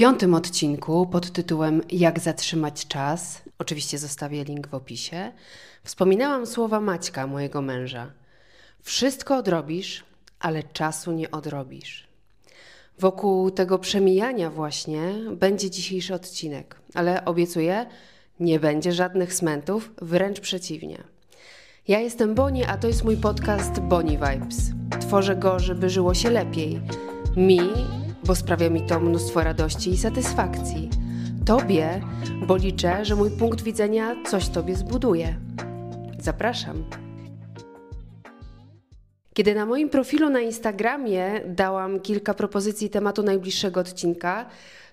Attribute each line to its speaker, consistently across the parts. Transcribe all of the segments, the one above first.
Speaker 1: piątym odcinku pod tytułem Jak zatrzymać czas, oczywiście zostawię link w opisie, wspominałam słowa Maćka, mojego męża. Wszystko odrobisz, ale czasu nie odrobisz. Wokół tego przemijania właśnie będzie dzisiejszy odcinek, ale obiecuję, nie będzie żadnych smentów, wręcz przeciwnie. Ja jestem Boni, a to jest mój podcast Boni Vibes. Tworzę go, żeby żyło się lepiej. Mi, bo sprawia mi to mnóstwo radości i satysfakcji. Tobie, bo liczę, że mój punkt widzenia coś Tobie zbuduje. Zapraszam. Kiedy na moim profilu na Instagramie dałam kilka propozycji tematu najbliższego odcinka,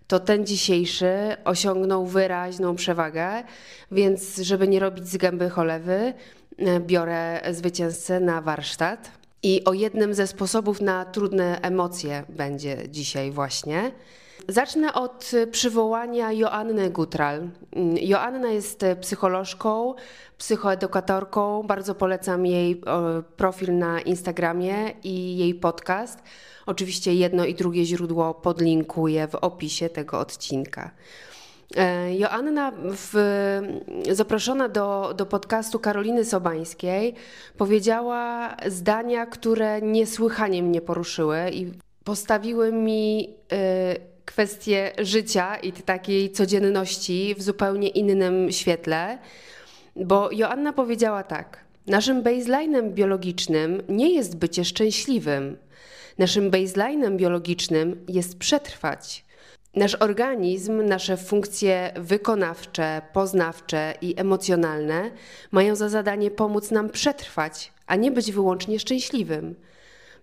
Speaker 1: to ten dzisiejszy osiągnął wyraźną przewagę, więc żeby nie robić z gęby cholewy, biorę zwycięzcę na warsztat. I o jednym ze sposobów na trudne emocje będzie dzisiaj właśnie. Zacznę od przywołania Joanny Gutral. Joanna jest psycholożką, psychoedukatorką. Bardzo polecam jej profil na Instagramie i jej podcast. Oczywiście jedno i drugie źródło podlinkuję w opisie tego odcinka. E, Joanna, w, zaproszona do, do podcastu Karoliny Sobańskiej, powiedziała zdania, które niesłychanie mnie poruszyły i postawiły mi y, kwestię życia i takiej codzienności w zupełnie innym świetle, bo Joanna powiedziała tak: Naszym baseline'em biologicznym nie jest bycie szczęśliwym. Naszym baseline'em biologicznym jest przetrwać. Nasz organizm, nasze funkcje wykonawcze, poznawcze i emocjonalne mają za zadanie pomóc nam przetrwać, a nie być wyłącznie szczęśliwym.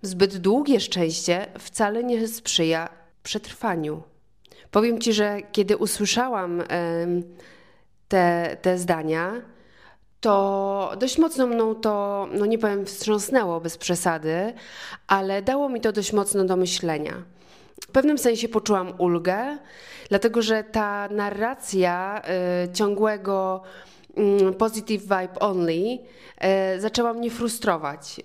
Speaker 1: Zbyt długie szczęście wcale nie sprzyja przetrwaniu. Powiem Ci, że kiedy usłyszałam te, te zdania, to dość mocno mną to, no nie powiem, wstrząsnęło bez przesady, ale dało mi to dość mocno do myślenia. W pewnym sensie poczułam ulgę, dlatego że ta narracja y, ciągłego y, positive vibe only y, zaczęła mnie frustrować.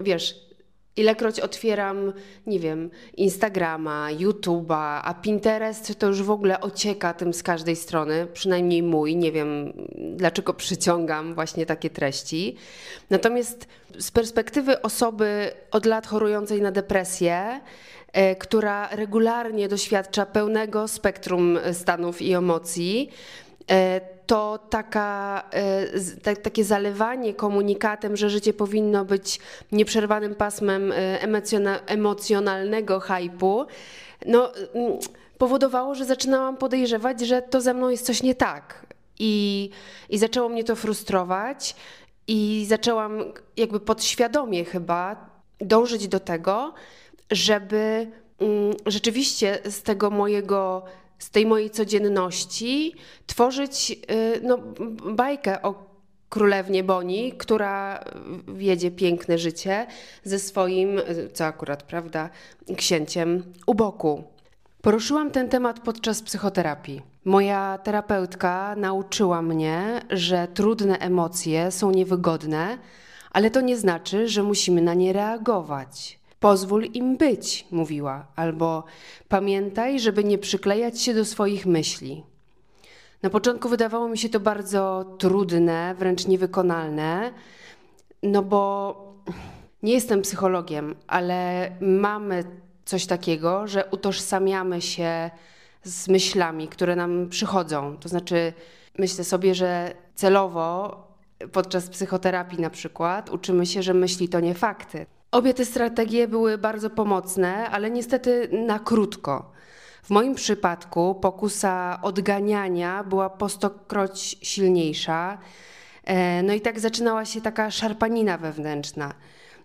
Speaker 1: wiesz, Ilekroć otwieram, nie wiem, Instagrama, YouTube'a, a Pinterest to już w ogóle ocieka tym z każdej strony, przynajmniej mój, nie wiem dlaczego przyciągam właśnie takie treści. Natomiast z perspektywy osoby od lat chorującej na depresję, która regularnie doświadcza pełnego spektrum stanów i emocji, e, to taka, e, takie zalewanie komunikatem, że życie powinno być nieprzerwanym pasmem emocjonalnego hypu, no, mm, powodowało, że zaczynałam podejrzewać, że to ze mną jest coś nie tak. I, I zaczęło mnie to frustrować, i zaczęłam jakby podświadomie chyba dążyć do tego, żeby mm, rzeczywiście z tego mojego, z tej mojej codzienności tworzyć y, no, bajkę o królewnie Boni, która wiedzie piękne życie ze swoim, co akurat prawda, księciem u boku. Poruszyłam ten temat podczas psychoterapii. Moja terapeutka nauczyła mnie, że trudne emocje są niewygodne, ale to nie znaczy, że musimy na nie reagować. Pozwól im być, mówiła, albo pamiętaj, żeby nie przyklejać się do swoich myśli. Na początku wydawało mi się to bardzo trudne, wręcz niewykonalne, no bo nie jestem psychologiem, ale mamy coś takiego, że utożsamiamy się z myślami, które nam przychodzą. To znaczy, myślę sobie, że celowo podczas psychoterapii na przykład uczymy się, że myśli to nie fakty. Obie te strategie były bardzo pomocne, ale niestety na krótko. W moim przypadku pokusa odganiania była po stokroć silniejsza. E, no i tak zaczynała się taka szarpanina wewnętrzna.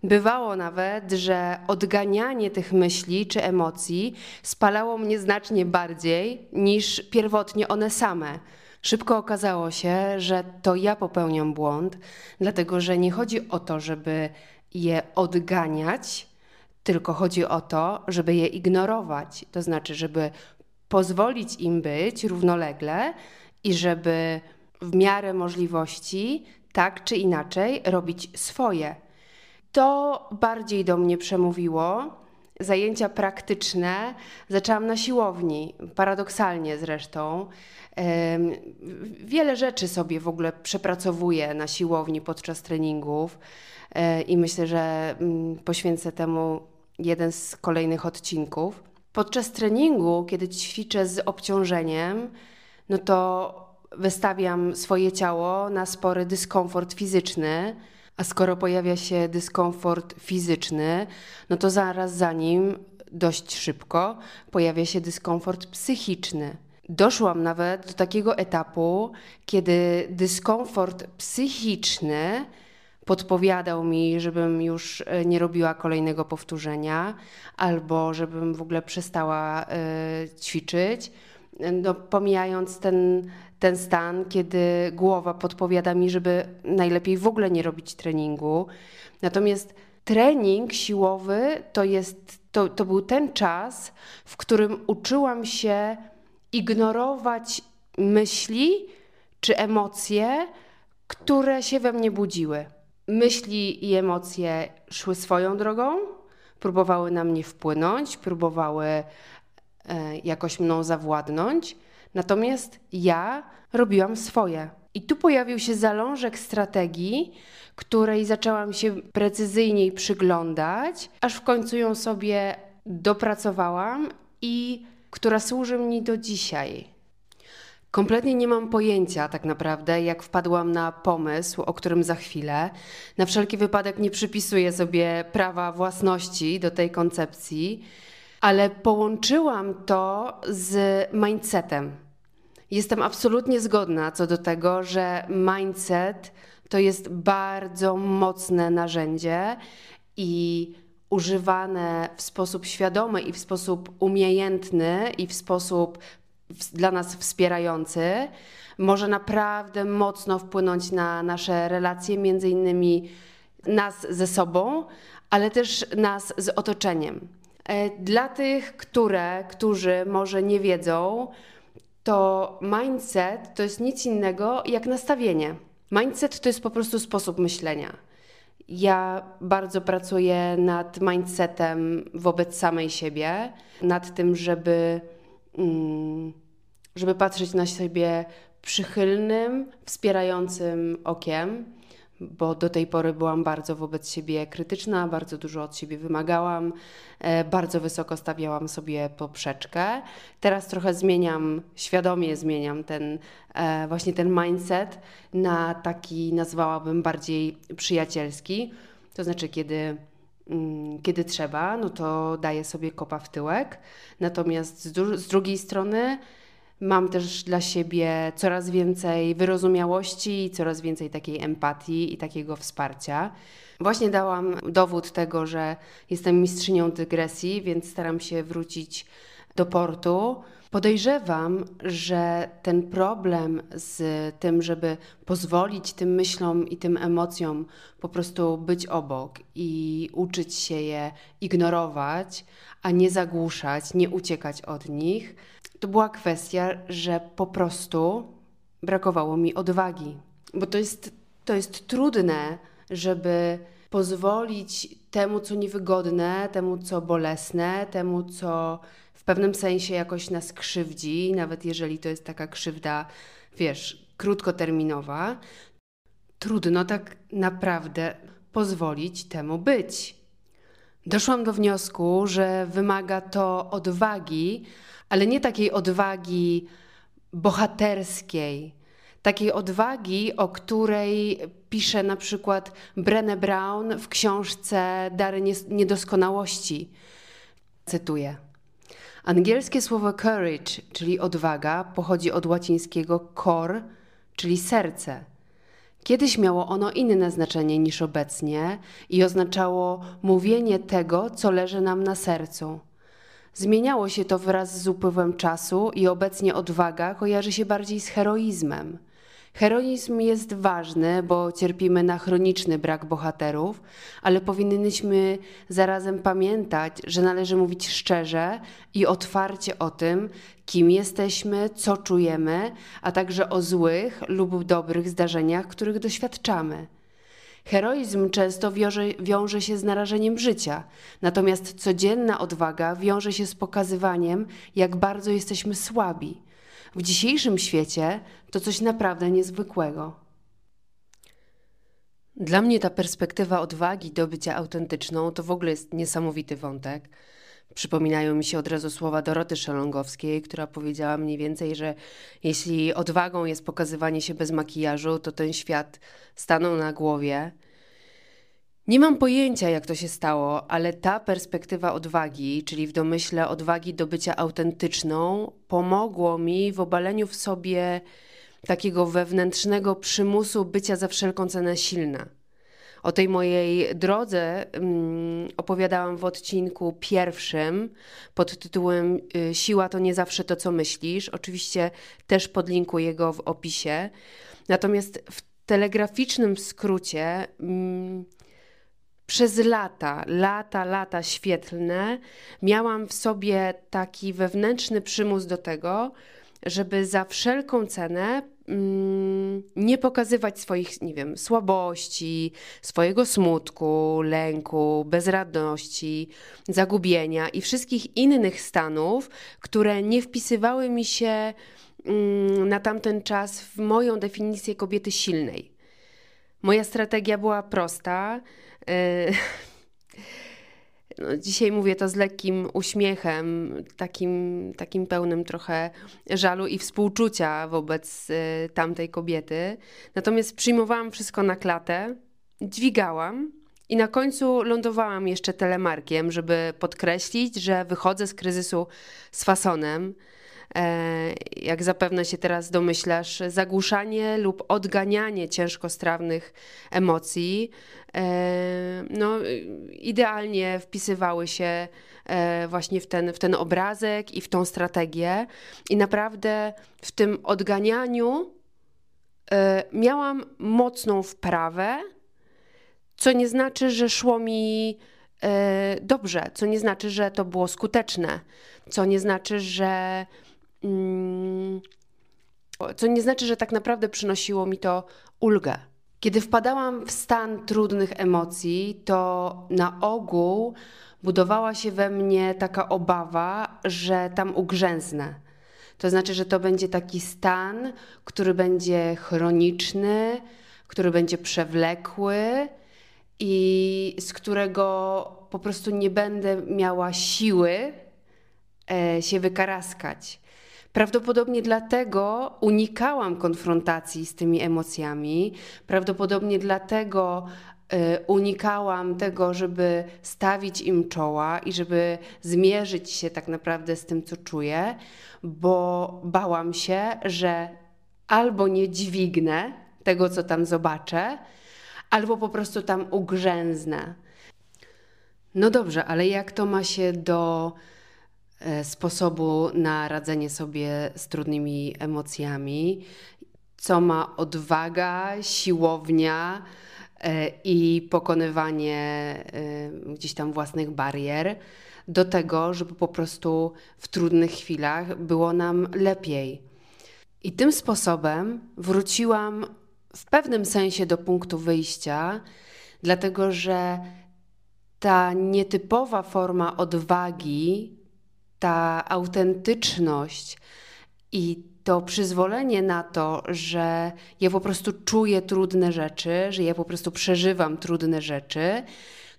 Speaker 1: Bywało nawet, że odganianie tych myśli czy emocji spalało mnie znacznie bardziej niż pierwotnie one same. Szybko okazało się, że to ja popełniam błąd, dlatego że nie chodzi o to, żeby je odganiać, tylko chodzi o to, żeby je ignorować. To znaczy, żeby pozwolić im być równolegle i żeby w miarę możliwości tak czy inaczej robić swoje. To bardziej do mnie przemówiło zajęcia praktyczne zaczęłam na siłowni, paradoksalnie zresztą. Wiele rzeczy sobie w ogóle przepracowuję na siłowni podczas treningów e, i myślę, że mm, poświęcę temu jeden z kolejnych odcinków. Podczas treningu, kiedy ćwiczę z obciążeniem, no to wystawiam swoje ciało na spory dyskomfort fizyczny. A skoro pojawia się dyskomfort fizyczny, no to zaraz za nim, dość szybko, pojawia się dyskomfort psychiczny. Doszłam nawet do takiego etapu, kiedy dyskomfort psychiczny podpowiadał mi, żebym już e, nie robiła kolejnego powtórzenia, albo żebym w ogóle przestała y, ćwiczyć. No, pomijając ten, ten stan, kiedy głowa podpowiada mi, żeby najlepiej w ogóle nie robić treningu. Natomiast trening siłowy to, jest, to, to był ten czas, w którym uczyłam się ignorować myśli czy emocje, które się we mnie budziły. Myśli i emocje szły swoją drogą, próbowały na mnie wpłynąć, próbowały jakoś mną zawładnąć, natomiast ja robiłam swoje. I tu pojawił się zalążek strategii, której zaczęłam się precyzyjniej przyglądać, aż w końcu ją sobie dopracowałam i która służy mi do dzisiaj. Kompletnie nie mam pojęcia tak naprawdę, jak wpadłam na pomysł, o którym za chwilę. Na wszelki wypadek nie przypisuję sobie prawa własności do tej koncepcji, ale połączyłam to z mindsetem. Jestem absolutnie zgodna co do tego, że mindset to jest bardzo mocne narzędzie i używane w sposób świadomy i w sposób umiejętny i w sposób dla nas wspierający, może naprawdę mocno wpłynąć na nasze relacje, między innymi nas ze sobą, ale też nas z otoczeniem. E, dla tych, które, którzy może nie wiedzą, to mindset to jest nic innego jak nastawienie. Mindset to jest po prostu sposób myślenia. Ja bardzo pracuję nad mindsetem wobec samej siebie, nad tym, żeby, mm, żeby patrzeć na siebie przychylnym, wspierającym okiem, bo do tej pory byłam bardzo wobec siebie krytyczna, bardzo dużo od siebie wymagałam, e, bardzo wysoko stawiałam sobie poprzeczkę. Teraz trochę zmieniam, świadomie zmieniam ten e, właśnie ten mindset na taki, nazwałabym bardziej przyjacielski. To znaczy, kiedy mm, kiedy trzeba, no to daję sobie kopa w tyłek. Natomiast z, z drugiej strony Mam też dla siebie coraz więcej wyrozumiałości, coraz więcej takiej empatii i takiego wsparcia. Właśnie dałam dowód tego, że jestem mistrzynią dygresji, więc staram się wrócić do portu. Podejrzewam, że ten problem z tym, żeby pozwolić tym myślom i tym emocjom po prostu być obok i uczyć się je ignorować, a nie zagłuszać, nie uciekać od nich, to była kwestia, że po prostu brakowało mi odwagi. Bo to jest, to jest trudne, żeby pozwolić temu, co niewygodne, temu, co bolesne, temu, co pewnym sensie jakoś nas krzywdzi, nawet jeżeli to jest taka krzywda, wiesz, krótkoterminowa, trudno tak naprawdę pozwolić temu być. Doszłam do wniosku, że wymaga to odwagi, ale nie takiej odwagi bohaterskiej, takiej odwagi, o której pisze na przykład Brené Brown w książce Dary Niedoskonałości. Cytuję. Angielskie słowo courage, czyli odwaga, pochodzi od łacińskiego cor, czyli serce. Kiedyś miało ono inne znaczenie niż obecnie i oznaczało mówienie tego, co leży nam na sercu. Zmieniało się to wraz z upływem czasu i obecnie odwaga kojarzy się bardziej z heroizmem. Heroizm jest ważny, bo cierpimy na chroniczny brak bohaterów, ale powinnyśmy zarazem pamiętać, że należy mówić szczerze i otwarcie o tym, kim jesteśmy, co czujemy, a także o złych lub dobrych zdarzeniach, których doświadczamy. Heroizm często wiąże, wiąże się z narażeniem życia, natomiast codzienna odwaga wiąże się z pokazywaniem, jak bardzo jesteśmy słabi. W dzisiejszym świecie to coś naprawdę niezwykłego. Dla mnie ta perspektywa odwagi do bycia autentyczną to w ogóle jest niesamowity wątek. Przypominają mi się od razu słowa Doroty Szelongowskiej, która powiedziała mniej więcej, że jeśli odwagą jest pokazywanie się bez makijażu, to ten świat stanął na głowie. Nie mam pojęcia, jak to się stało, ale ta perspektywa odwagi, czyli w domyśle odwagi do bycia autentyczną, pomogło mi w obaleniu w sobie takiego wewnętrznego przymusu bycia za wszelką cenę silna. O tej mojej drodze um, opowiadałam w odcinku pierwszym pod tytułem y, Siła to nie zawsze to, co myślisz. Oczywiście też podlinkuję go w opisie. Natomiast w telegraficznym skrócie. Um, przez lata, lata, lata świetlne miałam w sobie taki wewnętrzny przymus do tego, żeby za wszelką cenę mm, nie pokazywać swoich, nie wiem, słabości, swojego smutku, lęku, bezradności, zagubienia i wszystkich innych stanów, które nie wpisywały mi się mm, na tamten czas w moją definicję kobiety silnej. Moja strategia była prosta. Y, no, dzisiaj mówię to z lekkim uśmiechem, takim, takim pełnym trochę żalu i współczucia wobec y, tamtej kobiety. Natomiast przyjmowałam wszystko na klatę, dźwigałam i na końcu lądowałam jeszcze telemarkiem, żeby podkreślić, że wychodzę z kryzysu z fasonem. E, jak zapewne się teraz domyślasz, zagłuszanie lub odganianie ciężkostrawnych emocji, e, no, idealnie wpisywały się e, właśnie w ten, w ten obrazek i w tą strategię. I naprawdę w tym odganianiu miałam mocną wprawę, co nie znaczy, że szło mi dobrze, co nie znaczy, że to było skuteczne, co nie znaczy, że co nie znaczy, że tak naprawdę przynosiło mi to ulgę. Kiedy wpadałam w stan trudnych emocji, to na ogół budowała się we mnie taka obawa, że tam ugrzęznę. To znaczy, że to będzie taki stan, który będzie chroniczny, który będzie przewlekły i z którego po prostu nie będę miała siły e, się wykaraskać. Prawdopodobnie dlatego unikałam konfrontacji z tymi emocjami, prawdopodobnie dlatego y, unikałam tego, żeby stawić im czoła i żeby zmierzyć się tak naprawdę z tym, co czuję, bo bałam się, że albo nie dźwignę tego, co tam zobaczę, albo po prostu tam ugrzęznę. No dobrze, ale jak to ma się do sposobu na radzenie sobie z trudnymi emocjami, co ma odwaga, siłownia e, i pokonywanie e, gdzieś tam własnych barier, do tego, żeby po prostu w trudnych chwilach było nam lepiej. I tym sposobem wróciłam w pewnym sensie do punktu wyjścia, dlatego że ta nietypowa forma odwagi ta autentyczność i to przyzwolenie na to, że ja po prostu czuję trudne rzeczy, że ja po prostu przeżywam trudne rzeczy,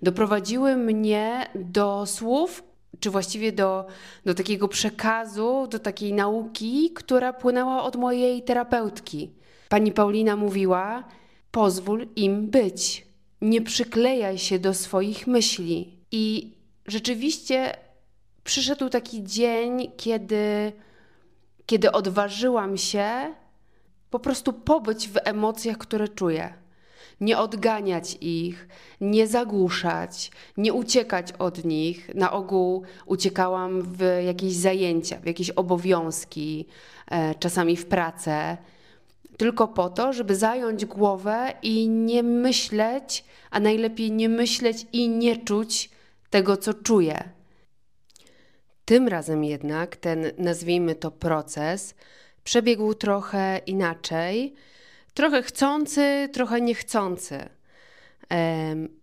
Speaker 1: doprowadziły mnie do słów, czy właściwie do, do takiego przekazu, do takiej nauki, która płynęła od mojej terapeutki. Pani Paulina mówiła: pozwól im być, nie przyklejaj się do swoich myśli. I rzeczywiście przyszedł taki dzień, kiedy, kiedy odważyłam się po prostu pobyć w emocjach, które czuję. Nie odganiać ich, nie zagłuszać, nie uciekać od nich. Na ogół uciekałam w jakieś zajęcia, w jakieś obowiązki, e, czasami w pracę, tylko po to, żeby zająć głowę i nie myśleć, a najlepiej nie myśleć i nie czuć tego, co czuję. Tym razem jednak ten, nazwijmy to, proces przebiegł trochę inaczej, trochę chcący, trochę niechcący.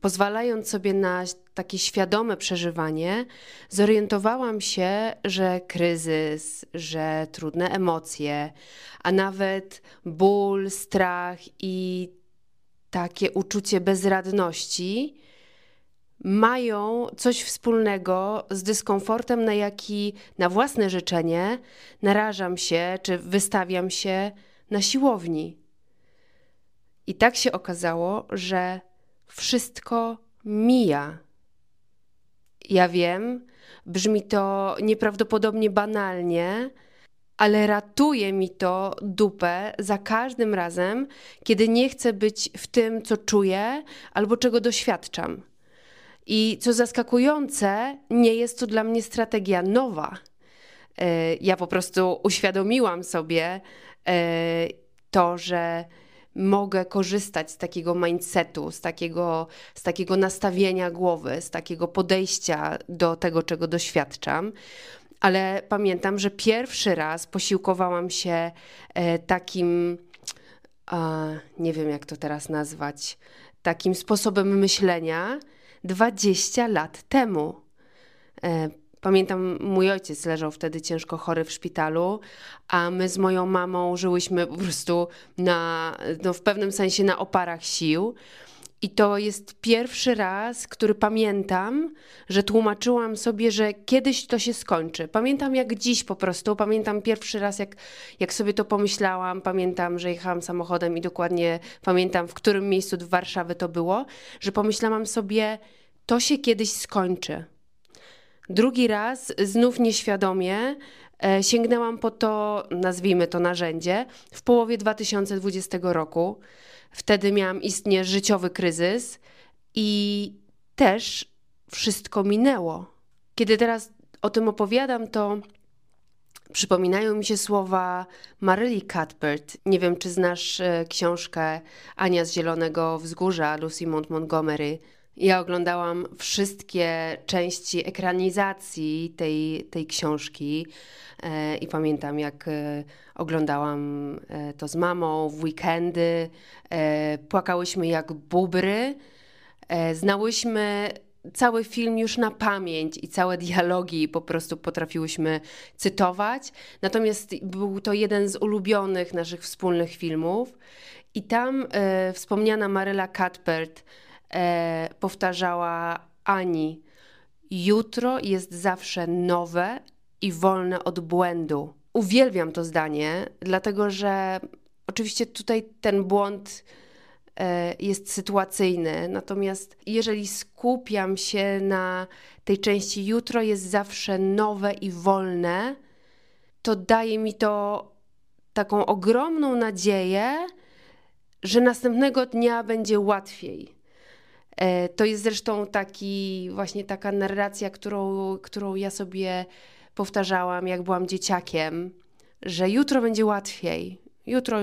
Speaker 1: pozwalając sobie na takie świadome przeżywanie, zorientowałam się, że kryzys, że trudne emocje, a nawet ból, strach i takie uczucie bezradności mają coś wspólnego z dyskomfortem, na jaki na własne życzenie narażam się czy wystawiam się na siłowni. I tak się okazało, że wszystko mija. Ja wiem, brzmi to nieprawdopodobnie banalnie, ale ratuje mi to dupę za każdym razem, kiedy nie chcę być w tym, co czuję albo czego doświadczam. I co zaskakujące, nie jest to dla mnie strategia nowa. E, ja po prostu uświadomiłam sobie e, to, że mogę korzystać z takiego mindsetu, z takiego, z takiego nastawienia głowy, z takiego podejścia do tego, czego doświadczam. Ale pamiętam, że pierwszy raz posiłkowałam się e, takim, nie wiem jak to teraz nazwać, takim sposobem myślenia 20 lat temu. E, pamiętam, mój ojciec leżał wtedy ciężko chory w szpitalu, a my z moją mamą żyłyśmy po prostu na, no w pewnym sensie na oparach sił. I to jest pierwszy raz, który pamiętam, że tłumaczyłam sobie, że kiedyś to się skończy. Pamiętam jak dziś po prostu, pamiętam pierwszy raz, jak, jak sobie to pomyślałam, pamiętam, że jechałam samochodem i dokładnie pamiętam, w którym miejscu w Warszawy to było, że pomyślałam sobie, to się kiedyś skończy. Drugi raz, znów nieświadomie, e, sięgnęłam po to, nazwijmy to narzędzie, w połowie 2020 roku. Wtedy miałam istnie życiowy kryzys i też wszystko minęło. Kiedy teraz o tym opowiadam, to przypominają mi się słowa Maryli Cuthbert. Nie wiem, czy znasz e, książkę Ania z Zielonego Wzgórza Lucy Mont Montgomery. Ja oglądałam wszystkie części ekranizacji tej, tej książki e, i pamiętam, jak e, oglądałam e, to z mamą w weekendy. E, płakałyśmy jak bubry. E, znałyśmy cały film już na pamięć i całe dialogi po prostu potrafiłyśmy cytować. Natomiast był to jeden z ulubionych naszych wspólnych filmów. I tam e, wspomniana Maryla Cuthbert e, powtarzała Ani: Jutro jest zawsze nowe i wolne od błędu. Uwielbiam to zdanie, dlatego że oczywiście tutaj ten błąd e, jest sytuacyjny. Natomiast jeżeli skupiam się na tej części jutro jest zawsze nowe i wolne, to daje mi to taką ogromną nadzieję, że następnego dnia będzie łatwiej. E, to jest zresztą taki, właśnie taka narracja, którą, którą ja sobie powtarzałam, jak byłam dzieciakiem, że jutro będzie łatwiej, jutro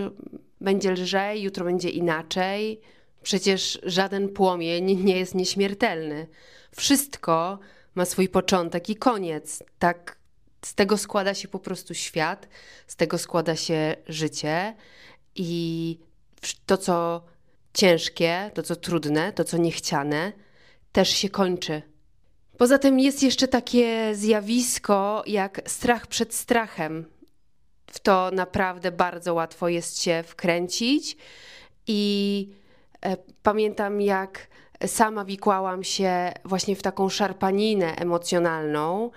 Speaker 1: będzie lżej, jutro będzie inaczej. Przecież żaden płomień nie jest nieśmiertelny. Wszystko ma swój początek i koniec. Tak z tego składa się po prostu świat, z tego składa się życie i to, co ciężkie, to co trudne, to co niechciane, też się kończy. Poza tym jest jeszcze takie zjawisko jak strach przed strachem. W to naprawdę bardzo łatwo jest się wkręcić i e, pamiętam jak sama wikłałam się właśnie w taką szarpaninę emocjonalną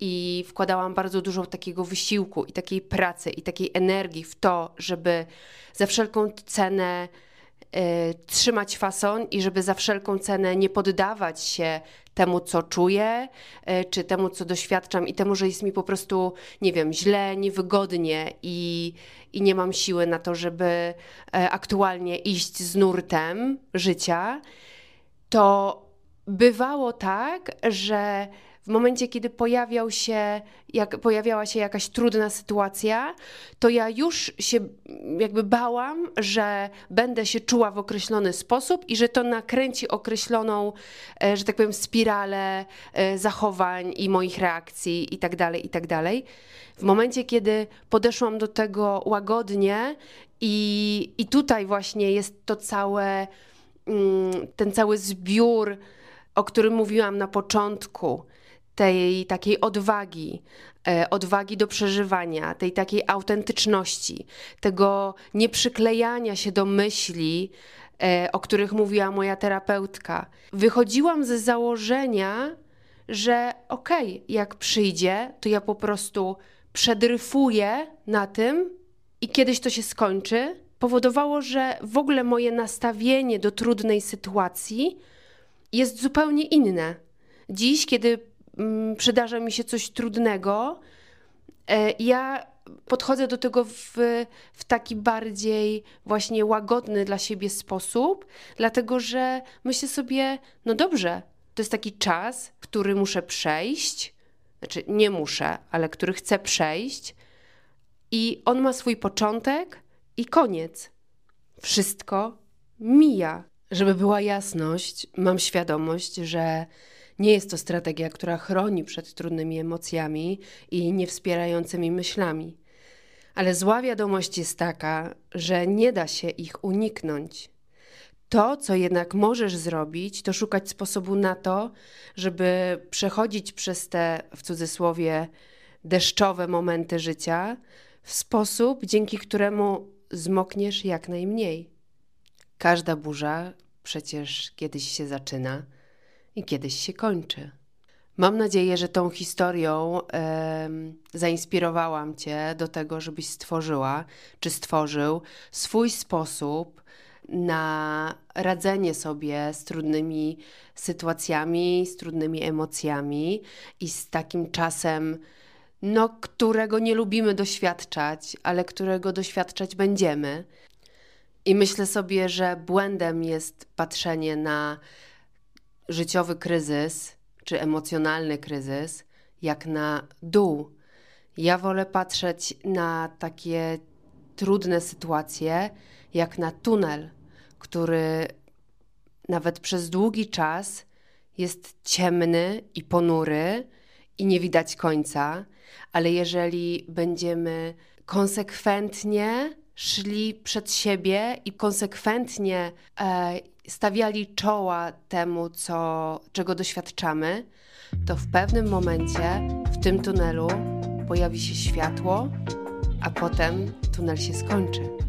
Speaker 1: i wkładałam bardzo dużo takiego wysiłku i takiej pracy i takiej energii w to, żeby za wszelką cenę trzymać fason i żeby za wszelką cenę nie poddawać się temu, co czuję, y, czy temu, co doświadczam i temu, że jest mi po prostu, nie wiem, źle, niewygodnie i, i nie mam siły na to, żeby y, aktualnie iść z nurtem życia, to bywało tak, że w momencie, kiedy pojawiał się, jak pojawiała się jakaś trudna sytuacja, to ja już się jakby bałam, że będę się czuła w określony sposób i że to nakręci określoną, e, że tak powiem, spiralę e, zachowań i moich reakcji i tak dalej, i tak. W momencie, kiedy podeszłam do tego łagodnie i, i tutaj właśnie jest to całe mm, ten cały zbiór, o którym mówiłam na początku, tej takiej odwagi, e, odwagi do przeżywania, tej takiej autentyczności, tego nieprzyklejania się do myśli, e, o których mówiła moja terapeutka. Wychodziłam ze założenia, że okej, okay, jak przyjdzie, to ja po prostu przedryfuję na tym i kiedyś to się skończy, powodowało, że w ogóle moje nastawienie do trudnej sytuacji jest zupełnie inne. Dziś, kiedy przydarza mi się coś trudnego, e, ja podchodzę do tego w, w taki bardziej właśnie łagodny dla siebie sposób, dlatego że myślę sobie, no dobrze, to jest taki czas, który muszę przejść, znaczy nie muszę, ale który chcę przejść, i on ma swój początek i koniec. Wszystko mija. Żeby była jasność, mam świadomość, że nie jest to strategia, która chroni przed trudnymi emocjami i niewspierającymi myślami. Ale zła wiadomość jest taka, że nie da się ich uniknąć. To, co jednak możesz zrobić, to szukać sposobu na to, żeby przechodzić przez te, w cudzysłowie, deszczowe momenty życia w sposób, dzięki któremu zmokniesz jak najmniej. Każda burza przecież kiedyś się zaczyna i kiedyś się kończy. Mam nadzieję, że tą historią zainspirowałam Cię do tego, żebyś stworzyła czy stworzył swój sposób na radzenie sobie z trudnymi sytuacjami, z trudnymi emocjami i z takim czasem, no, którego nie lubimy doświadczać, ale którego doświadczać będziemy. I myślę sobie, że błędem jest patrzenie na życiowy kryzys czy emocjonalny kryzys jak na dół. Ja wolę patrzeć na takie trudne sytuacje jak na tunel, który nawet przez długi czas jest ciemny i ponury i nie widać końca, ale jeżeli będziemy konsekwentnie szli przed siebie i konsekwentnie e, stawiali czoła temu, co, czego doświadczamy, to w pewnym momencie w tym tunelu pojawi się światło, a potem tunel się skończy.